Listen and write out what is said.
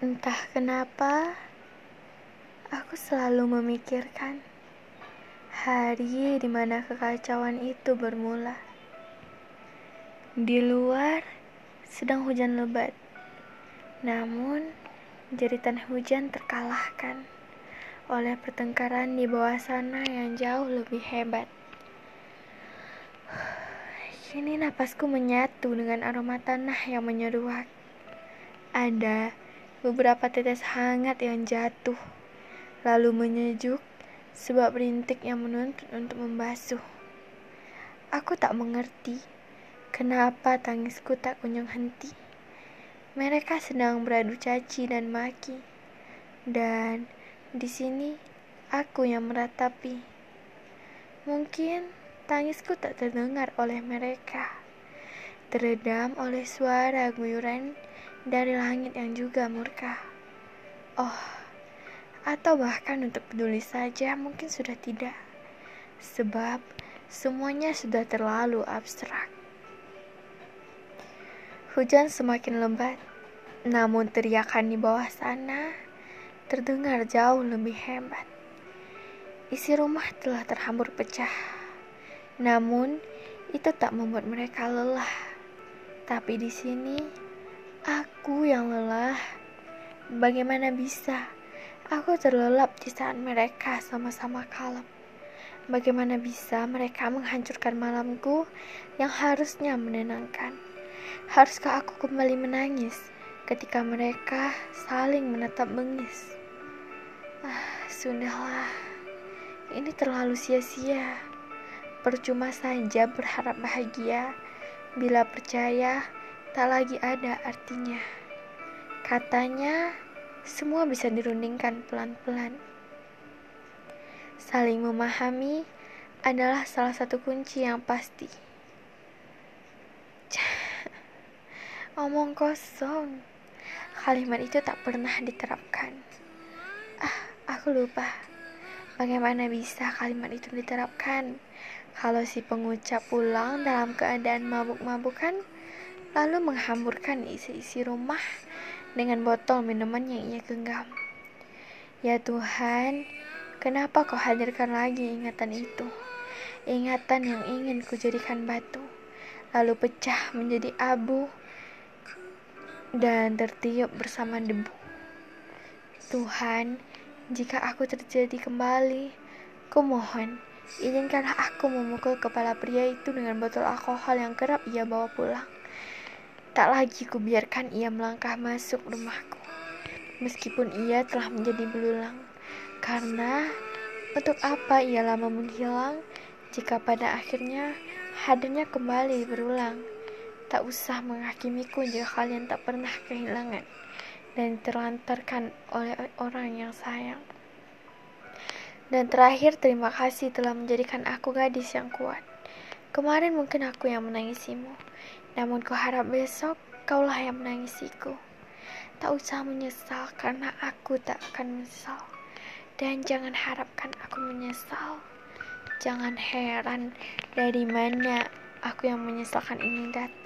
Entah kenapa, aku selalu memikirkan hari di mana kekacauan itu bermula. Di luar sedang hujan lebat, namun jeritan hujan terkalahkan oleh pertengkaran di bawah sana yang jauh lebih hebat. Kini napasku menyatu dengan aroma tanah yang menyeruak. Ada beberapa tetes hangat yang jatuh, lalu menyejuk sebab rintik yang menuntut untuk membasuh. Aku tak mengerti kenapa tangisku tak kunjung henti. Mereka sedang beradu caci dan maki, dan di sini aku yang meratapi. Mungkin tangisku tak terdengar oleh mereka, teredam oleh suara guyuran dari langit yang juga murka. Oh, atau bahkan untuk peduli saja mungkin sudah tidak, sebab semuanya sudah terlalu abstrak. Hujan semakin lebat, namun teriakan di bawah sana terdengar jauh lebih hebat. Isi rumah telah terhambur pecah, namun itu tak membuat mereka lelah. Tapi di sini Aku yang lelah. Bagaimana bisa? Aku terlelap di saat mereka sama-sama kalap. Bagaimana bisa mereka menghancurkan malamku yang harusnya menenangkan? Haruskah aku kembali menangis ketika mereka saling menatap bengis? Ah, sudahlah. Ini terlalu sia-sia. Percuma saja berharap bahagia bila percaya tak lagi ada artinya. Katanya, semua bisa dirundingkan pelan-pelan. Saling memahami adalah salah satu kunci yang pasti. Omong kosong. Kalimat itu tak pernah diterapkan. Ah, aku lupa. Bagaimana bisa kalimat itu diterapkan? Kalau si pengucap pulang dalam keadaan mabuk-mabukan, lalu menghamburkan isi-isi rumah dengan botol minuman yang ia genggam. Ya Tuhan, kenapa kau hadirkan lagi ingatan itu? Ingatan yang ingin kujadikan batu, lalu pecah menjadi abu dan tertiup bersama debu. Tuhan, jika aku terjadi kembali, kumohon, izinkanlah aku memukul kepala pria itu dengan botol alkohol yang kerap ia bawa pulang. Tak lagi kubiarkan ia melangkah masuk rumahku, meskipun ia telah menjadi belulang. Karena untuk apa ia lama menghilang jika pada akhirnya hadirnya kembali berulang? Tak usah menghakimiku jika kalian tak pernah kehilangan dan terlantarkan oleh orang yang sayang. Dan terakhir, terima kasih telah menjadikan aku gadis yang kuat. Kemarin mungkin aku yang menangisimu, namun kuharap besok kaulah yang menangisiku. Tak usah menyesal karena aku tak akan menyesal. Dan jangan harapkan aku menyesal. Jangan heran dari mana aku yang menyesalkan ini datang.